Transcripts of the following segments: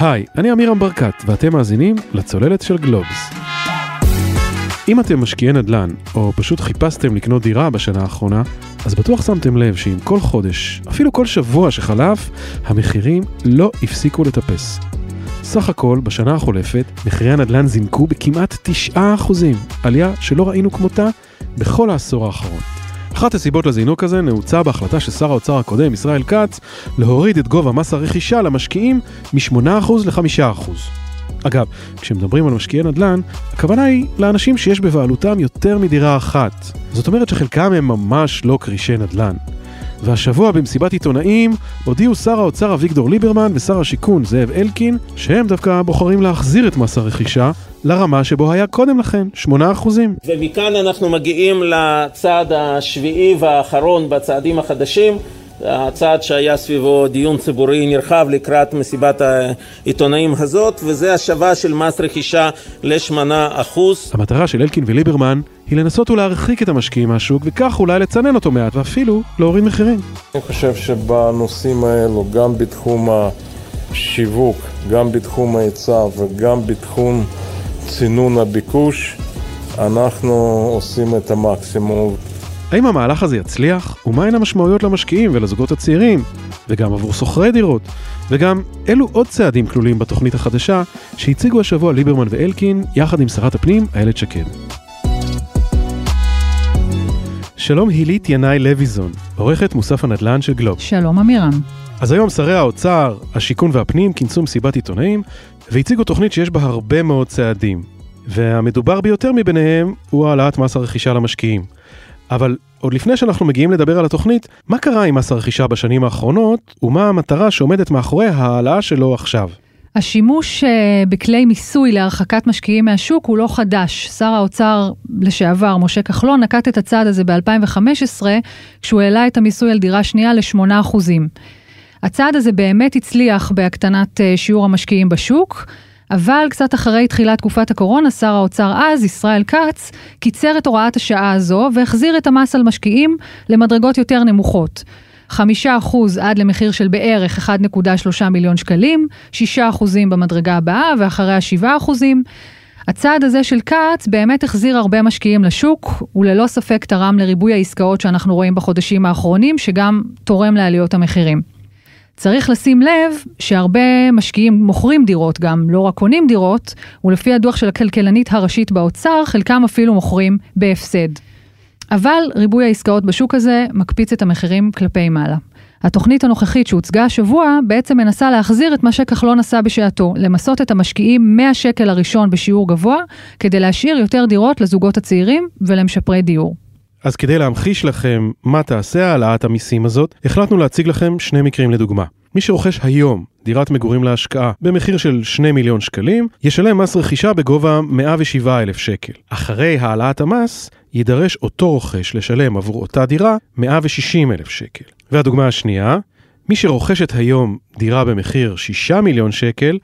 היי, אני אמירם ברקת, ואתם מאזינים לצוללת של גלובס. אם אתם משקיעי נדל"ן, או פשוט חיפשתם לקנות דירה בשנה האחרונה, אז בטוח שמתם לב שאם כל חודש, אפילו כל שבוע שחלף, המחירים לא הפסיקו לטפס. סך הכל, בשנה החולפת, מחירי הנדל"ן זינקו בכמעט 9%, עלייה שלא ראינו כמותה בכל העשור האחרון. אחת הסיבות לזינוק הזה נעוצה בהחלטה של שר האוצר הקודם, ישראל כץ, להוריד את גובה מס הרכישה למשקיעים מ-8% ל-5%. אגב, כשמדברים על משקיעי נדל"ן, הכוונה היא לאנשים שיש בבעלותם יותר מדירה אחת. זאת אומרת שחלקם הם ממש לא כרישי נדל"ן. והשבוע במסיבת עיתונאים הודיעו שר האוצר אביגדור ליברמן ושר השיכון זאב אלקין שהם דווקא בוחרים להחזיר את מס הרכישה לרמה שבו היה קודם לכן, 8%. ומכאן אנחנו מגיעים לצעד השביעי והאחרון בצעדים החדשים. הצעד שהיה סביבו דיון ציבורי נרחב לקראת מסיבת העיתונאים הזאת, וזה השבה של מס רכישה לשמונה אחוז. המטרה של אלקין וליברמן היא לנסות ולהרחיק את המשקיעים מהשוק, וכך אולי לצנן אותו מעט, ואפילו להוריד מחירים. אני חושב שבנושאים האלו, גם בתחום השיווק, גם בתחום ההיצע וגם בתחום צינון הביקוש, אנחנו עושים את המקסימום. האם המהלך הזה יצליח? ומהן המשמעויות למשקיעים ולזוגות הצעירים? וגם עבור שוכרי דירות? וגם אילו עוד צעדים כלולים בתוכנית החדשה שהציגו השבוע ליברמן ואלקין יחד עם שרת הפנים איילת שקד. שלום הילית ינאי לויזון, עורכת מוסף הנדל"ן של גלוב. שלום אמירם. אז היום שרי האוצר, השיכון והפנים כינסו מסיבת עיתונאים והציגו תוכנית שיש בה הרבה מאוד צעדים. והמדובר ביותר מביניהם הוא העלאת מס הרכישה למשקיעים. אבל עוד לפני שאנחנו מגיעים לדבר על התוכנית, מה קרה עם מס הרכישה בשנים האחרונות, ומה המטרה שעומדת מאחורי ההעלאה שלו עכשיו? השימוש uh, בכלי מיסוי להרחקת משקיעים מהשוק הוא לא חדש. שר האוצר לשעבר, משה כחלון, נקט את הצעד הזה ב-2015, כשהוא העלה את המיסוי על דירה שנייה ל-8%. הצעד הזה באמת הצליח בהקטנת uh, שיעור המשקיעים בשוק. אבל קצת אחרי תחילת תקופת הקורונה, שר האוצר אז, ישראל כץ, קיצר את הוראת השעה הזו והחזיר את המס על משקיעים למדרגות יותר נמוכות. 5% עד למחיר של בערך 1.3 מיליון שקלים, 6% במדרגה הבאה ואחריה 7%. הצעד הזה של כץ באמת החזיר הרבה משקיעים לשוק, וללא ספק תרם לריבוי העסקאות שאנחנו רואים בחודשים האחרונים, שגם תורם לעליות המחירים. צריך לשים לב שהרבה משקיעים מוכרים דירות גם, לא רק קונים דירות, ולפי הדוח של הכלכלנית הראשית באוצר, חלקם אפילו מוכרים בהפסד. אבל ריבוי העסקאות בשוק הזה מקפיץ את המחירים כלפי מעלה. התוכנית הנוכחית שהוצגה השבוע בעצם מנסה להחזיר את מה שכחלון עשה בשעתו, למסות את המשקיעים מהשקל הראשון בשיעור גבוה, כדי להשאיר יותר דירות לזוגות הצעירים ולמשפרי דיור. אז כדי להמחיש לכם מה תעשה העלאת המיסים הזאת, החלטנו להציג לכם שני מקרים לדוגמה. מי שרוכש היום דירת מגורים להשקעה במחיר של 2 מיליון שקלים, ישלם מס רכישה בגובה 107 אלף שקל. אחרי העלאת המס, יידרש אותו רוכש לשלם עבור אותה דירה 160 אלף שקל. והדוגמה השנייה, מי שרוכשת היום דירה במחיר 6 מיליון שקל,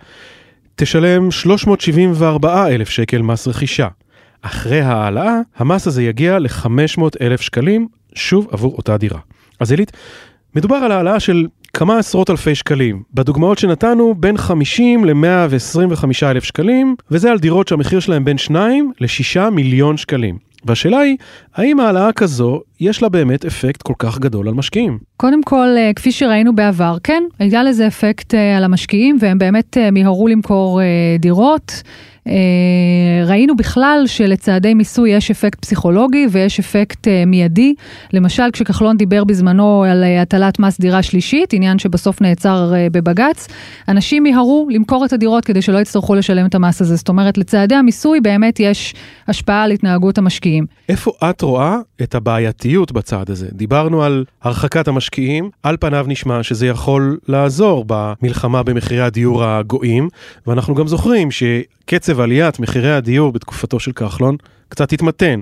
תשלם 374 אלף שקל מס רכישה. אחרי העלאה, המס הזה יגיע ל-500 אלף שקלים, שוב עבור אותה דירה. אז עילית, מדובר על העלאה של כמה עשרות אלפי שקלים. בדוגמאות שנתנו, בין 50 ל-125 אלף שקלים, וזה על דירות שהמחיר שלהם בין 2 ל-6 מיליון שקלים. והשאלה היא, האם העלאה כזו, יש לה באמת אפקט כל כך גדול על משקיעים? קודם כל, אה, כפי שראינו בעבר, כן, היה לזה אפקט אה, על המשקיעים, והם באמת אה, מיהרו למכור דירות. אה, ראינו בכלל שלצעדי מיסוי יש אפקט פסיכולוגי ויש אפקט אה, מיידי. למשל, כשכחלון דיבר בזמנו על אה, הטלת מס דירה שלישית, עניין שבסוף נעצר בבג"ץ, אנשים מיהרו למכור את הדירות כדי שלא יצטרכו לשלם את המס הזה. זאת אומרת, לצעדי המיסוי באמת יש השפעה על התנהגות המשקיעים. איפה את רואה את הבעייתיות בצעד הזה? דיברנו על הרחקת המשקיעים, על פניו נשמע שזה יכול לעזור במלחמה במחירי הדיור הגואים, ואנחנו גם זוכרים שקצב קצב עליית מחירי הדיור בתקופתו של כחלון קצת התמתן.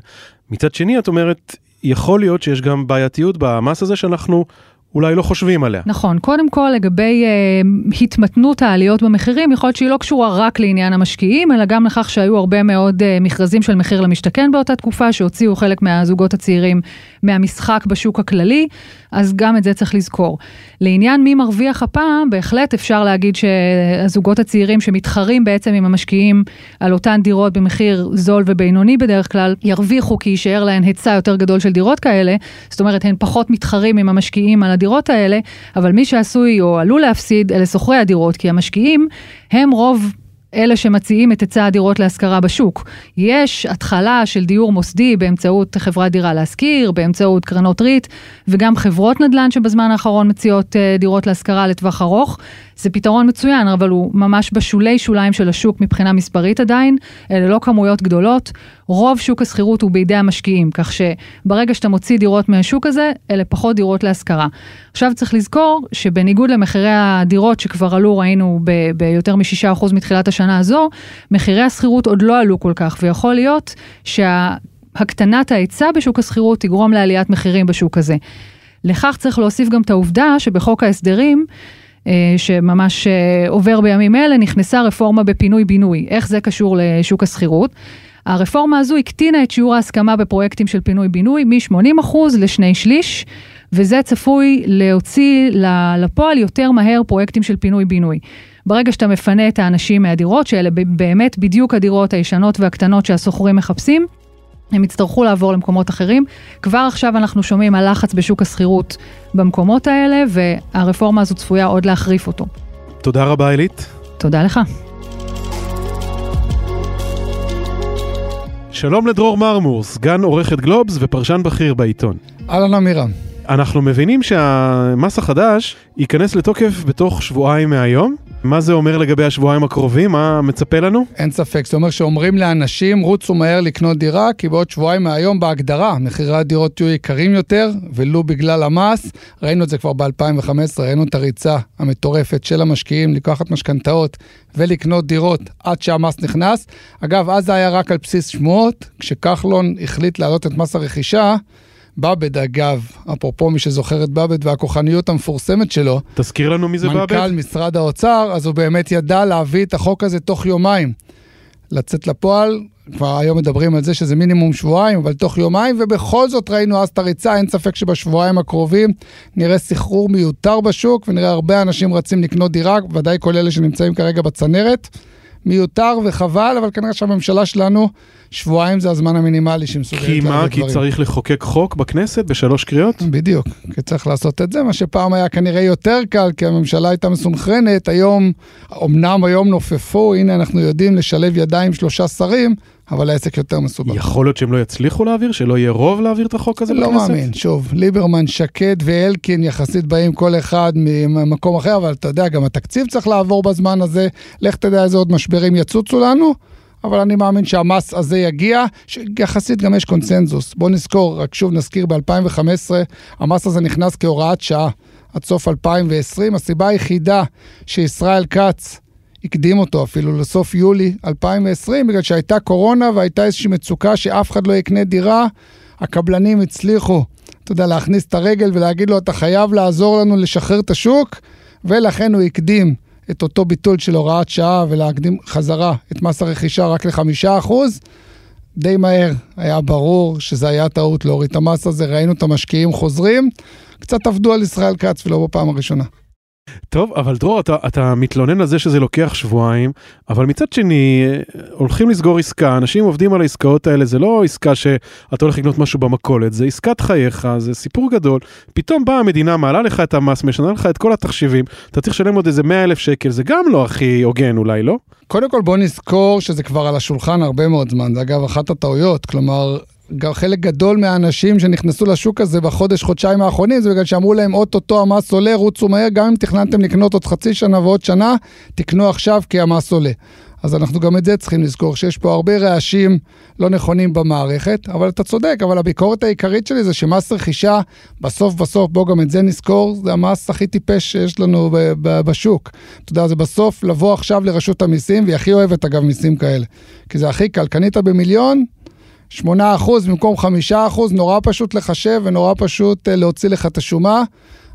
מצד שני, את אומרת, יכול להיות שיש גם בעייתיות במס הזה שאנחנו אולי לא חושבים עליה. נכון, קודם כל לגבי אה, התמתנות העליות במחירים, יכול להיות שהיא לא קשורה רק לעניין המשקיעים, אלא גם לכך שהיו הרבה מאוד אה, מכרזים של מחיר למשתכן באותה תקופה, שהוציאו חלק מהזוגות הצעירים מהמשחק בשוק הכללי, אז גם את זה צריך לזכור. לעניין מי מרוויח הפעם, בהחלט אפשר להגיד שהזוגות הצעירים שמתחרים בעצם עם המשקיעים על אותן דירות במחיר זול ובינוני בדרך כלל, ירוויחו כי יישאר להן היצע יותר גדול של דירות כאלה, זאת אומרת הן פחות מתחרים עם המשקיעים על הדירות האלה, אבל מי שעשוי או עלול להפסיד אלה שוכרי הדירות, כי המשקיעים הם רוב אלה שמציעים את היצע הדירות להשכרה בשוק. יש התחלה של דיור מוסדי באמצעות חברת דירה להשכיר, באמצעות קרנות ריט, וגם חברות נדל"ן שבזמן האחרון מציעות אה, דירות להשכרה לטווח ארוך. זה פתרון מצוין, אבל הוא ממש בשולי שוליים של השוק מבחינה מספרית עדיין, אלה לא כמויות גדולות. רוב שוק השכירות הוא בידי המשקיעים, כך שברגע שאתה מוציא דירות מהשוק הזה, אלה פחות דירות להשכרה. עכשיו צריך לזכור שבניגוד למחירי הדירות שכבר עלו, ראינו ביותר מ-6% מתחילת השנה הזו, מחירי השכירות עוד לא עלו כל כך, ויכול להיות שהקטנת ההיצע בשוק השכירות תגרום לעליית מחירים בשוק הזה. לכך צריך להוסיף גם את העובדה שבחוק ההסדרים, שממש אה, עובר בימים אלה, נכנסה רפורמה בפינוי-בינוי. איך זה קשור לשוק השכירות? הרפורמה הזו הקטינה את שיעור ההסכמה בפרויקטים של פינוי-בינוי מ-80% לשני שליש, וזה צפוי להוציא לפועל יותר מהר פרויקטים של פינוי-בינוי. ברגע שאתה מפנה את האנשים מהדירות, שאלה באמת בדיוק הדירות הישנות והקטנות שהסוחרים מחפשים, הם יצטרכו לעבור למקומות אחרים. כבר עכשיו אנחנו שומעים על לחץ בשוק השכירות במקומות האלה, והרפורמה הזו צפויה עוד להחריף אותו. תודה רבה, אלית. תודה לך. שלום לדרור מרמור, סגן עורכת גלובס ופרשן בכיר בעיתון. אהלן אמירם. אנחנו מבינים שהמס החדש ייכנס לתוקף בתוך שבועיים מהיום. מה זה אומר לגבי השבועיים הקרובים? מה מצפה לנו? אין ספק, זאת אומרת שאומרים לאנשים, רוצו מהר לקנות דירה, כי בעוד שבועיים מהיום בהגדרה, מחירי הדירות יהיו יקרים יותר, ולו בגלל המס. ראינו את זה כבר ב-2015, ראינו את הריצה המטורפת של המשקיעים לקחת משכנתאות ולקנות דירות עד שהמס נכנס. אגב, אז זה היה רק על בסיס שמועות, כשכחלון החליט להעלות את מס הרכישה. באבד, אגב, אפרופו מי שזוכר את באבד והכוחניות המפורסמת שלו. תזכיר לנו מי זה באבד. מנכ"ל משרד האוצר, אז הוא באמת ידע להביא את החוק הזה תוך יומיים. לצאת לפועל, כבר היום מדברים על זה שזה מינימום שבועיים, אבל תוך יומיים, ובכל זאת ראינו אז את הריצה, אין ספק שבשבועיים הקרובים נראה סחרור מיותר בשוק, ונראה הרבה אנשים רצים לקנות דירה, ודאי כל אלה שנמצאים כרגע בצנרת. מיותר וחבל, אבל כנראה שהממשלה שלנו, שבועיים זה הזמן המינימלי שמסוגלת כי מה? כי צריך לחוקק חוק בכנסת בשלוש קריאות? בדיוק, כי צריך לעשות את זה, מה שפעם היה כנראה יותר קל, כי הממשלה הייתה מסונכרנת, היום, אמנם היום נופפו, הנה אנחנו יודעים לשלב ידיים שלושה שרים, אבל העסק יותר מסובך. יכול להיות שהם לא יצליחו להעביר? שלא יהיה רוב להעביר את החוק הזה לא בכנסת? לא מאמין, שוב, ליברמן, שקד ואלקין יחסית באים כל אחד ממקום אחר, אבל אתה יודע, גם התקציב צריך לעבור בזמן הזה, לך תדע איזה עוד משברים יצוצו לנו. אבל אני מאמין שהמס הזה יגיע, שיחסית גם יש קונצנזוס. בואו נזכור, רק שוב נזכיר, ב-2015 המס הזה נכנס כהוראת שעה עד סוף 2020. הסיבה היחידה שישראל כץ הקדים אותו אפילו לסוף יולי 2020, בגלל שהייתה קורונה והייתה איזושהי מצוקה שאף אחד לא יקנה דירה. הקבלנים הצליחו, אתה יודע, להכניס את הרגל ולהגיד לו, אתה חייב לעזור לנו לשחרר את השוק, ולכן הוא הקדים את אותו ביטול של הוראת שעה ולהקדים חזרה את מס הרכישה רק לחמישה אחוז. די מהר היה ברור שזה היה טעות להוריד את המס הזה, ראינו את המשקיעים חוזרים, קצת עבדו על ישראל כץ ולא בפעם הראשונה. טוב, אבל דרור, אתה, אתה מתלונן על זה שזה לוקח שבועיים, אבל מצד שני, הולכים לסגור עסקה, אנשים עובדים על העסקאות האלה, זה לא עסקה שאתה הולך לקנות משהו במכולת, זה עסקת חייך, זה סיפור גדול. פתאום באה המדינה, מעלה לך את המס, משנה לך את כל התחשיבים, אתה צריך לשלם עוד איזה 100 אלף שקל, זה גם לא הכי הוגן אולי, לא? קודם כל בוא נזכור שזה כבר על השולחן הרבה מאוד זמן, זה אגב אחת הטעויות, כלומר חלק גדול מהאנשים שנכנסו לשוק הזה בחודש, חודשיים האחרונים, זה בגלל שאמרו להם, אוטוטו המס עולה, רוצו מהר, גם אם תכננתם לקנות עוד חצי שנה ועוד שנה, תקנו עכשיו כי המס עולה. אז אנחנו גם את זה צריכים לזכור, שיש פה הרבה רעשים לא נכונים במערכת, אבל אתה צודק, אבל הביקורת העיקרית שלי זה שמס רכישה, בסוף בסוף, בוא גם את זה נזכור, זה המס הכי טיפש שיש לנו בשוק. אתה יודע, זה בסוף לבוא עכשיו לרשות המיסים, והיא הכי אוהבת אגב מיסים כאלה. כי זה הכי קל, קנית במיליון, 8% במקום 5%, נורא פשוט לחשב ונורא פשוט אה, להוציא לך את השומה,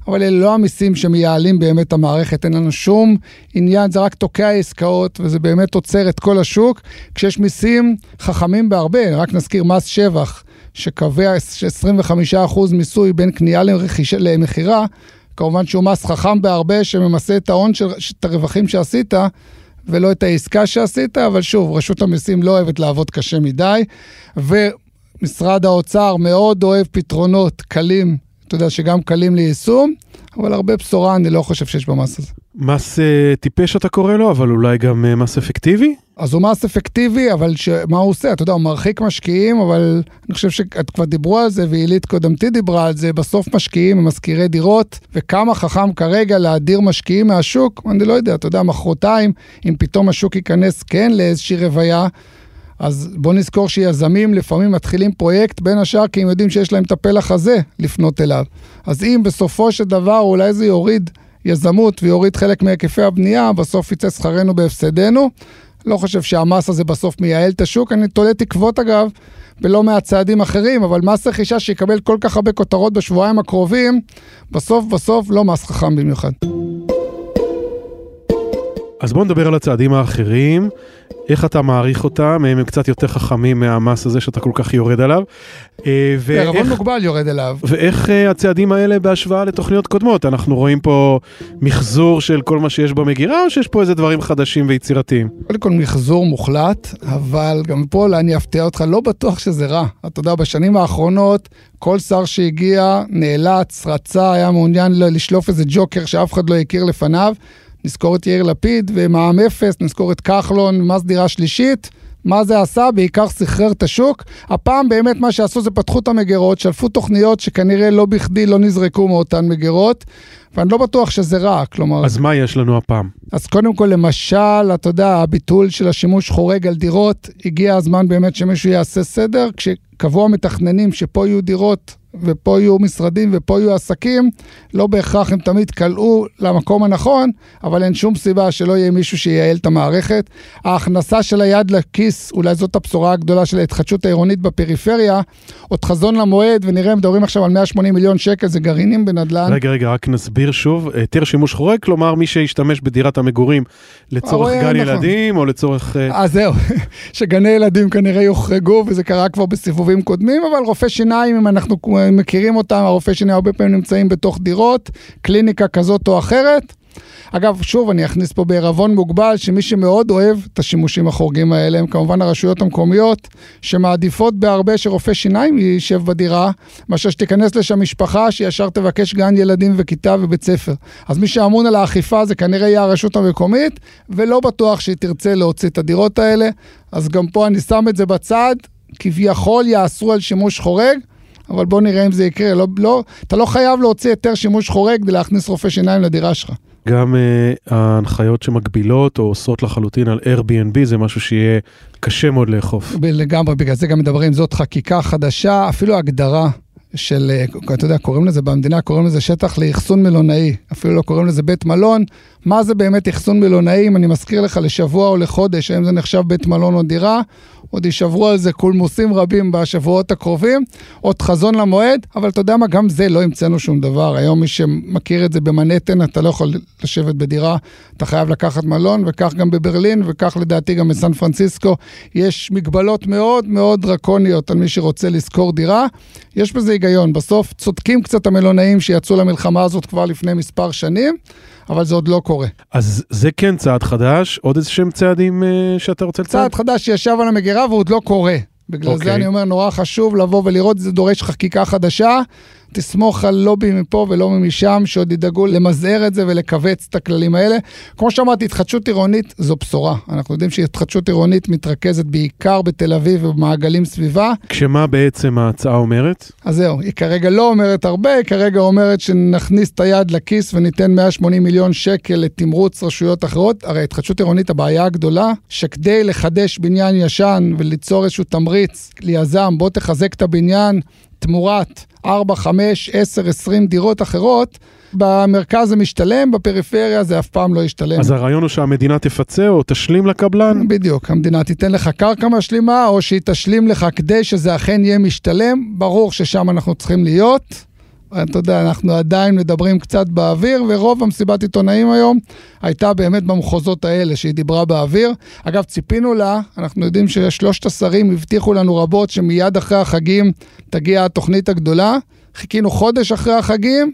אבל אלה לא המיסים שמייעלים באמת המערכת, אין לנו שום עניין, זה רק תוקע עסקאות וזה באמת עוצר את כל השוק. כשיש מיסים חכמים בהרבה, רק נזכיר מס שבח. שקובע 25% מיסוי בין קנייה למכירה, כמובן שהוא מס חכם בהרבה, שממסה את ההון, של, את הרווחים שעשית, ולא את העסקה שעשית, אבל שוב, רשות המיסים לא אוהבת לעבוד קשה מדי, ומשרד האוצר מאוד אוהב פתרונות קלים, אתה יודע, שגם קלים ליישום, אבל הרבה בשורה אני לא חושב שיש במס הזה. מס uh, טיפש אתה קורא לו, אבל אולי גם uh, מס אפקטיבי? אז הוא מס אפקטיבי, אבל ש... מה הוא עושה? אתה יודע, הוא מרחיק משקיעים, אבל אני חושב שאת כבר דיברו על זה, ועילית קודמתי דיברה על זה, בסוף משקיעים הם משכירי דירות, וכמה חכם כרגע להדיר משקיעים מהשוק, אני לא יודע, אתה יודע, מחרתיים, אם פתאום השוק ייכנס כן לאיזושהי רוויה, אז בוא נזכור שיזמים לפעמים מתחילים פרויקט, בין השאר כי הם יודעים שיש להם את הפלח הזה לפנות אליו. אז אם בסופו של דבר אולי זה יוריד יזמות ויוריד חלק מהיקפי הבנייה, בסוף יצא שכרנו בהפסדנו. לא חושב שהמס הזה בסוף מייעל את השוק, אני תולה תקוות אגב, בלא מעט צעדים אחרים, אבל מס רכישה שיקבל כל כך הרבה כותרות בשבועיים הקרובים, בסוף בסוף לא מס חכם במיוחד. אז בואו נדבר על הצעדים האחרים. איך אתה מעריך אותם, הם קצת יותר חכמים מהמס הזה שאתה כל כך יורד עליו. אה, בערבון מוגבל יורד אליו. ואיך אה, הצעדים האלה בהשוואה לתוכניות קודמות? אנחנו רואים פה מחזור של כל מה שיש במגירה, או שיש פה איזה דברים חדשים ויצירתיים? קודם כל מחזור מוחלט, אבל גם פה אולי אני אפתיע אותך, לא בטוח שזה רע. אתה יודע, בשנים האחרונות, כל שר שהגיע נאלץ, רצה, היה מעוניין לשלוף איזה ג'וקר שאף אחד לא הכיר לפניו. נזכור את יאיר לפיד ומע"מ אפס, נזכור את כחלון, מס דירה שלישית. מה זה עשה? בעיקר סחרר את השוק. הפעם באמת מה שעשו זה פתחו את המגירות, שלפו תוכניות שכנראה לא בכדי לא נזרקו מאותן מגירות, ואני לא בטוח שזה רע, כלומר... אז מה יש לנו הפעם? אז קודם כל, למשל, אתה יודע, הביטול של השימוש חורג על דירות, הגיע הזמן באמת שמישהו יעשה סדר, כשקבעו המתכננים שפה יהיו דירות ופה יהיו משרדים ופה יהיו עסקים, לא בהכרח הם תמיד קלעו למקום הנכון, אבל אין שום סיבה שלא יהיה מישהו שייעל את המערכת. ההכנסה של היד לכיס, אולי זאת הבשורה הגדולה של ההתחדשות העירונית בפריפריה, עוד חזון למועד, ונראה, מדברים עכשיו על 180 מיליון שקל, זה גרעינים בנדל"ן. רגע, רגע, רק נסביר שוב, היתר שימוש חורג, כלומר מי שישתמש בדירת המגורים לצורך גן נכון. ילדים או לצורך... אה, אז זהו, שגני ילדים כנראה יוחרגו, וזה קרה כבר בסיבובים קודמים, אבל רופא שיניים, אם אנחנו מכירים אותם, הרופאי שיניים הרבה פעמים נמצאים בתוך דירות, קליניקה כזאת או אחרת. אגב, שוב, אני אכניס פה בערבון מוגבל, שמי שמאוד אוהב את השימושים החורגים האלה, הם כמובן הרשויות המקומיות, שמעדיפות בהרבה שרופא שיניים יישב בדירה, מאשר שתיכנס לשם משפחה שישר תבקש גן ילדים וכיתה ובית ספר. אז מי שאמון על האכיפה זה כנראה יהיה הרשות המקומית, ולא בטוח שהיא תרצה להוציא את הדירות האלה. אז גם פה אני שם את זה בצד, כביכול יאסרו על שימוש חורג. אבל בוא נראה אם זה יקרה. לא, לא, אתה לא חייב להוציא היתר שימוש חורג כדי להכניס רופא שיניים לדירה שלך. גם uh, ההנחיות שמגבילות או אוסרות לחלוטין על Airbnb זה משהו שיהיה קשה מאוד לאכוף. לגמרי, בגלל זה גם מדברים, זאת חקיקה חדשה, אפילו הגדרה של, אה, אתה יודע, קוראים לזה במדינה, קוראים לזה שטח לאחסון מלונאי, אפילו לא קוראים לזה בית מלון. מה זה באמת אחסון מלונאי, אם אני מזכיר לך לשבוע או לחודש, האם זה נחשב בית מלון או דירה, עוד יישברו על זה קולמוסים רבים בשבועות הקרובים, עוד חזון למועד, אבל אתה יודע מה, גם זה לא המצאנו שום דבר. היום מי שמכיר את זה במנהטן, אתה לא יכול לשבת בדירה, אתה חייב לקחת מלון, וכך גם בברלין, וכך לדעתי גם בסן פרנסיסקו. יש מגבלות מאוד מאוד דרקוניות על מי שרוצה לשכור דירה. יש בזה היגיון. בסוף צודקים קצת המלונאים שיצאו למלחמה הזאת כבר לפני מספר שנים. אבל זה עוד לא קורה. אז זה כן צעד חדש, עוד איזה שהם צעדים uh, שאתה רוצה לצעד? צעד חדש שישב על המגירה והוא עוד לא קורה. בגלל okay. זה אוקיי. אני אומר, נורא חשוב לבוא ולראות, זה דורש חקיקה חדשה. תסמוך על לובי מפה ולא משם, שעוד ידאגו למזער את זה ולכווץ את הכללים האלה. כמו שאמרתי, התחדשות עירונית זו בשורה. אנחנו יודעים שהתחדשות עירונית מתרכזת בעיקר בתל אביב ובמעגלים סביבה. כשמה בעצם ההצעה אומרת? אז זהו, היא כרגע לא אומרת הרבה, היא כרגע אומרת שנכניס את היד לכיס וניתן 180 מיליון שקל לתמרוץ רשויות אחרות. הרי התחדשות עירונית, הבעיה הגדולה, שכדי לחדש בניין ישן וליצור איזשהו תמריץ ליזם, בוא תחזק את הבניין, תמורת 4, 5, 10, 20 דירות אחרות, במרכז זה משתלם, בפריפריה זה אף פעם לא ישתלם. אז הרעיון הוא שהמדינה תפצה או תשלים לקבלן? בדיוק, המדינה תיתן לך קרקע משלימה, או שהיא תשלים לך כדי שזה אכן יהיה משתלם. ברור ששם אנחנו צריכים להיות. אתה יודע, אנחנו עדיין מדברים קצת באוויר, ורוב המסיבת עיתונאים היום הייתה באמת במחוזות האלה, שהיא דיברה באוויר. אגב, ציפינו לה, אנחנו יודעים ששלושת השרים הבטיחו לנו רבות שמיד אחרי החגים תגיע התוכנית הגדולה. חיכינו חודש אחרי החגים,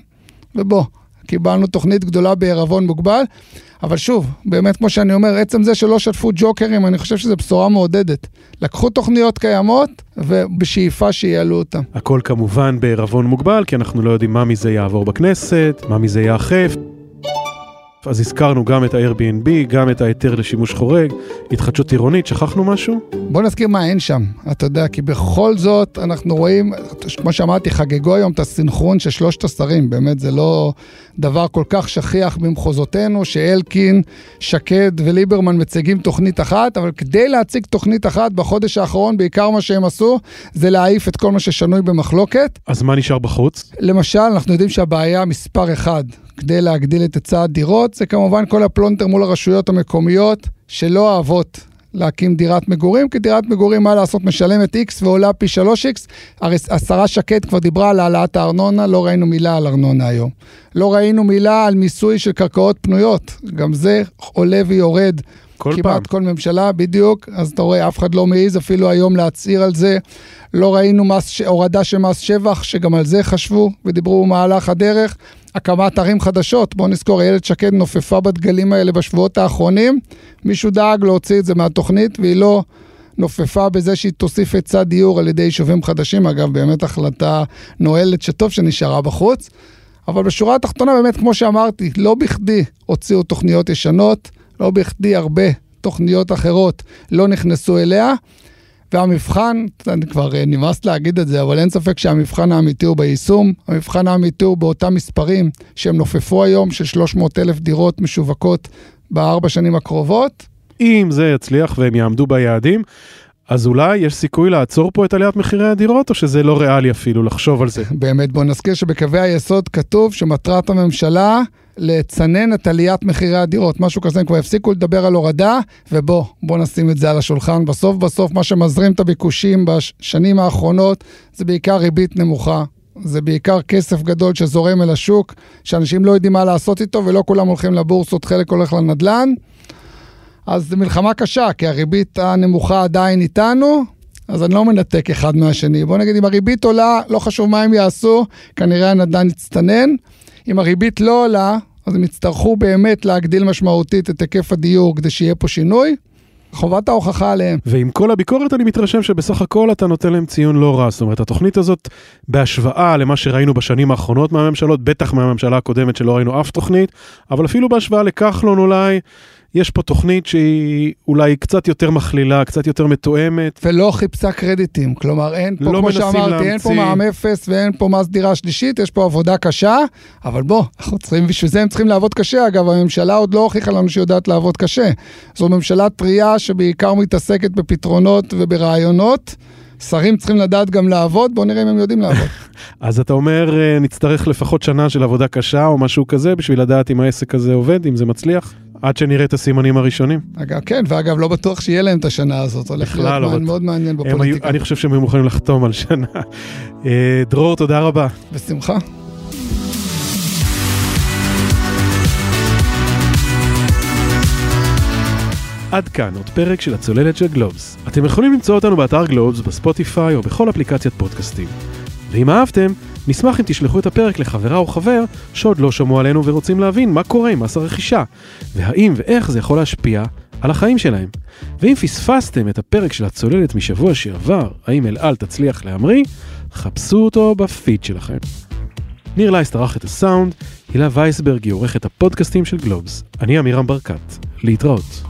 ובוא, קיבלנו תוכנית גדולה בעירבון מוגבל. אבל שוב, באמת כמו שאני אומר, עצם זה שלא שתפו ג'וקרים, אני חושב שזו בשורה מעודדת. לקחו תוכניות קיימות, ובשאיפה שיעלו אותן. הכל כמובן בעירבון מוגבל, כי אנחנו לא יודעים מה מזה יעבור בכנסת, מה מזה יאכף. אז הזכרנו גם את ה-Airbnb, גם את ההיתר לשימוש חורג, התחדשות עירונית, שכחנו משהו? בוא נזכיר מה אין שם, אתה יודע, כי בכל זאת אנחנו רואים, כמו שאמרתי, חגגו היום את הסינכרון של שלושת השרים, באמת זה לא דבר כל כך שכיח במחוזותינו, שאלקין, שקד וליברמן מציגים תוכנית אחת, אבל כדי להציג תוכנית אחת בחודש האחרון, בעיקר מה שהם עשו, זה להעיף את כל מה ששנוי במחלוקת. אז מה נשאר בחוץ? למשל, אנחנו יודעים שהבעיה מספר אחד כדי להגדיל את היצע הדירות, זה כמובן כל הפלונטר מול הרשויות המקומיות שלא אוהבות להקים דירת מגורים, כי דירת מגורים, מה לעשות, משלמת X ועולה פי 3X. הרי השרה שקד כבר דיברה על העלאת הארנונה, לא ראינו מילה על ארנונה היום. לא ראינו מילה על מיסוי של קרקעות פנויות, גם זה עולה ויורד. כל כמעט פעם. כל ממשלה, בדיוק, אז אתה רואה, אף אחד לא מעז אפילו היום להצהיר על זה. לא ראינו מס, הורדה של מס שבח, שגם על זה חשבו ודיברו במהלך הדרך. הקמת ערים חדשות, בואו נזכור, איילת שקד נופפה בדגלים האלה בשבועות האחרונים, מישהו דאג להוציא את זה מהתוכנית והיא לא נופפה בזה שהיא תוסיף היצע דיור על ידי יישובים חדשים, אגב, באמת החלטה נואלת שטוב שנשארה בחוץ. אבל בשורה התחתונה, באמת, כמו שאמרתי, לא בכדי הוציאו תוכניות ישנות, לא בכדי הרבה תוכניות אחרות לא נכנסו אליה. והמבחן, כבר אה, נמאס להגיד את זה, אבל אין ספק שהמבחן האמיתי הוא ביישום. המבחן האמיתי הוא באותם מספרים שהם נופפו היום, של 300 אלף דירות משווקות בארבע שנים הקרובות. אם זה יצליח והם יעמדו ביעדים, אז אולי יש סיכוי לעצור פה את עליית מחירי הדירות, או שזה לא ריאלי אפילו לחשוב על זה? באמת, בוא נזכיר שבקווי היסוד כתוב שמטרת הממשלה לצנן את עליית מחירי הדירות, משהו כזה, הם כבר הפסיקו לדבר על הורדה, ובוא, בוא נשים את זה על השולחן. בסוף בסוף מה שמזרים את הביקושים בשנים האחרונות זה בעיקר ריבית נמוכה. זה בעיקר כסף גדול שזורם אל השוק, שאנשים לא יודעים מה לעשות איתו ולא כולם הולכים לבורסות, חלק הולך לנדל"ן. אז זו מלחמה קשה, כי הריבית הנמוכה עדיין איתנו, אז אני לא מנתק אחד מהשני. בוא נגיד, אם הריבית עולה, לא חשוב מה הם יעשו, כנראה הנדל"ן יצטנן. אם הריבית לא עולה, אז הם יצטרכו באמת להגדיל משמעותית את היקף הדיור כדי שיהיה פה שינוי. חובת ההוכחה עליהם. ועם כל הביקורת אני מתרשם שבסך הכל אתה נותן להם ציון לא רע. זאת אומרת, התוכנית הזאת, בהשוואה למה שראינו בשנים האחרונות מהממשלות, בטח מהממשלה הקודמת שלא ראינו אף תוכנית, אבל אפילו בהשוואה לכחלון אולי, יש פה תוכנית שהיא אולי קצת יותר מכלילה, קצת יותר מתואמת. ולא חיפשה קרדיטים, כלומר אין פה, לא כמו שאמרתי, אין פה. מע"מ אפס ואין פה מס דירה שלישית, יש פה עבודה קשה, אבל בוא, אנחנו צריכים, בשביל זה הם צריכים לעבוד קשה. אגב, הממשלה עוד לא הוכיחה לנו שהיא יודעת לעבוד קשה. זו ממשלה טרייה שבעיקר מתעסקת בפתרונות וברעיונות. שרים צריכים לדעת גם לעבוד, בואו נראה אם הם יודעים לעבוד. אז אתה אומר, אה, נצטרך לפחות שנה של עבודה קשה או משהו כזה, בשביל לדעת אם העסק הזה עובד, אם זה מצליח, עד שנראה את הסימנים הראשונים. אגב, כן, ואגב, לא בטוח שיהיה להם את השנה הזאת, הולך להיות לא מעניין-. מאוד מעניין הם היו, בפוליטיקה. אני חושב שהם היו מוכנים לחתום על שנה. אה, דרור, תודה רבה. בשמחה. עד כאן עוד פרק של הצוללת של גלובס. אתם יכולים למצוא אותנו באתר גלובס, בספוטיפיי או בכל אפליקציית פודקאסטים. ואם אהבתם, נשמח אם תשלחו את הפרק לחברה או חבר שעוד לא שמעו עלינו ורוצים להבין מה קורה עם מס הרכישה, והאם ואיך זה יכול להשפיע על החיים שלהם. ואם פספסתם את הפרק של הצוללת משבוע שעבר, האם אל על תצליח להמריא, חפשו אותו בפיד שלכם. ניר לייסט ערך את הסאונד, הילה וייסברג היא עורכת הפודקאסטים של גלובס. אני עמירם ברקת. להתראות.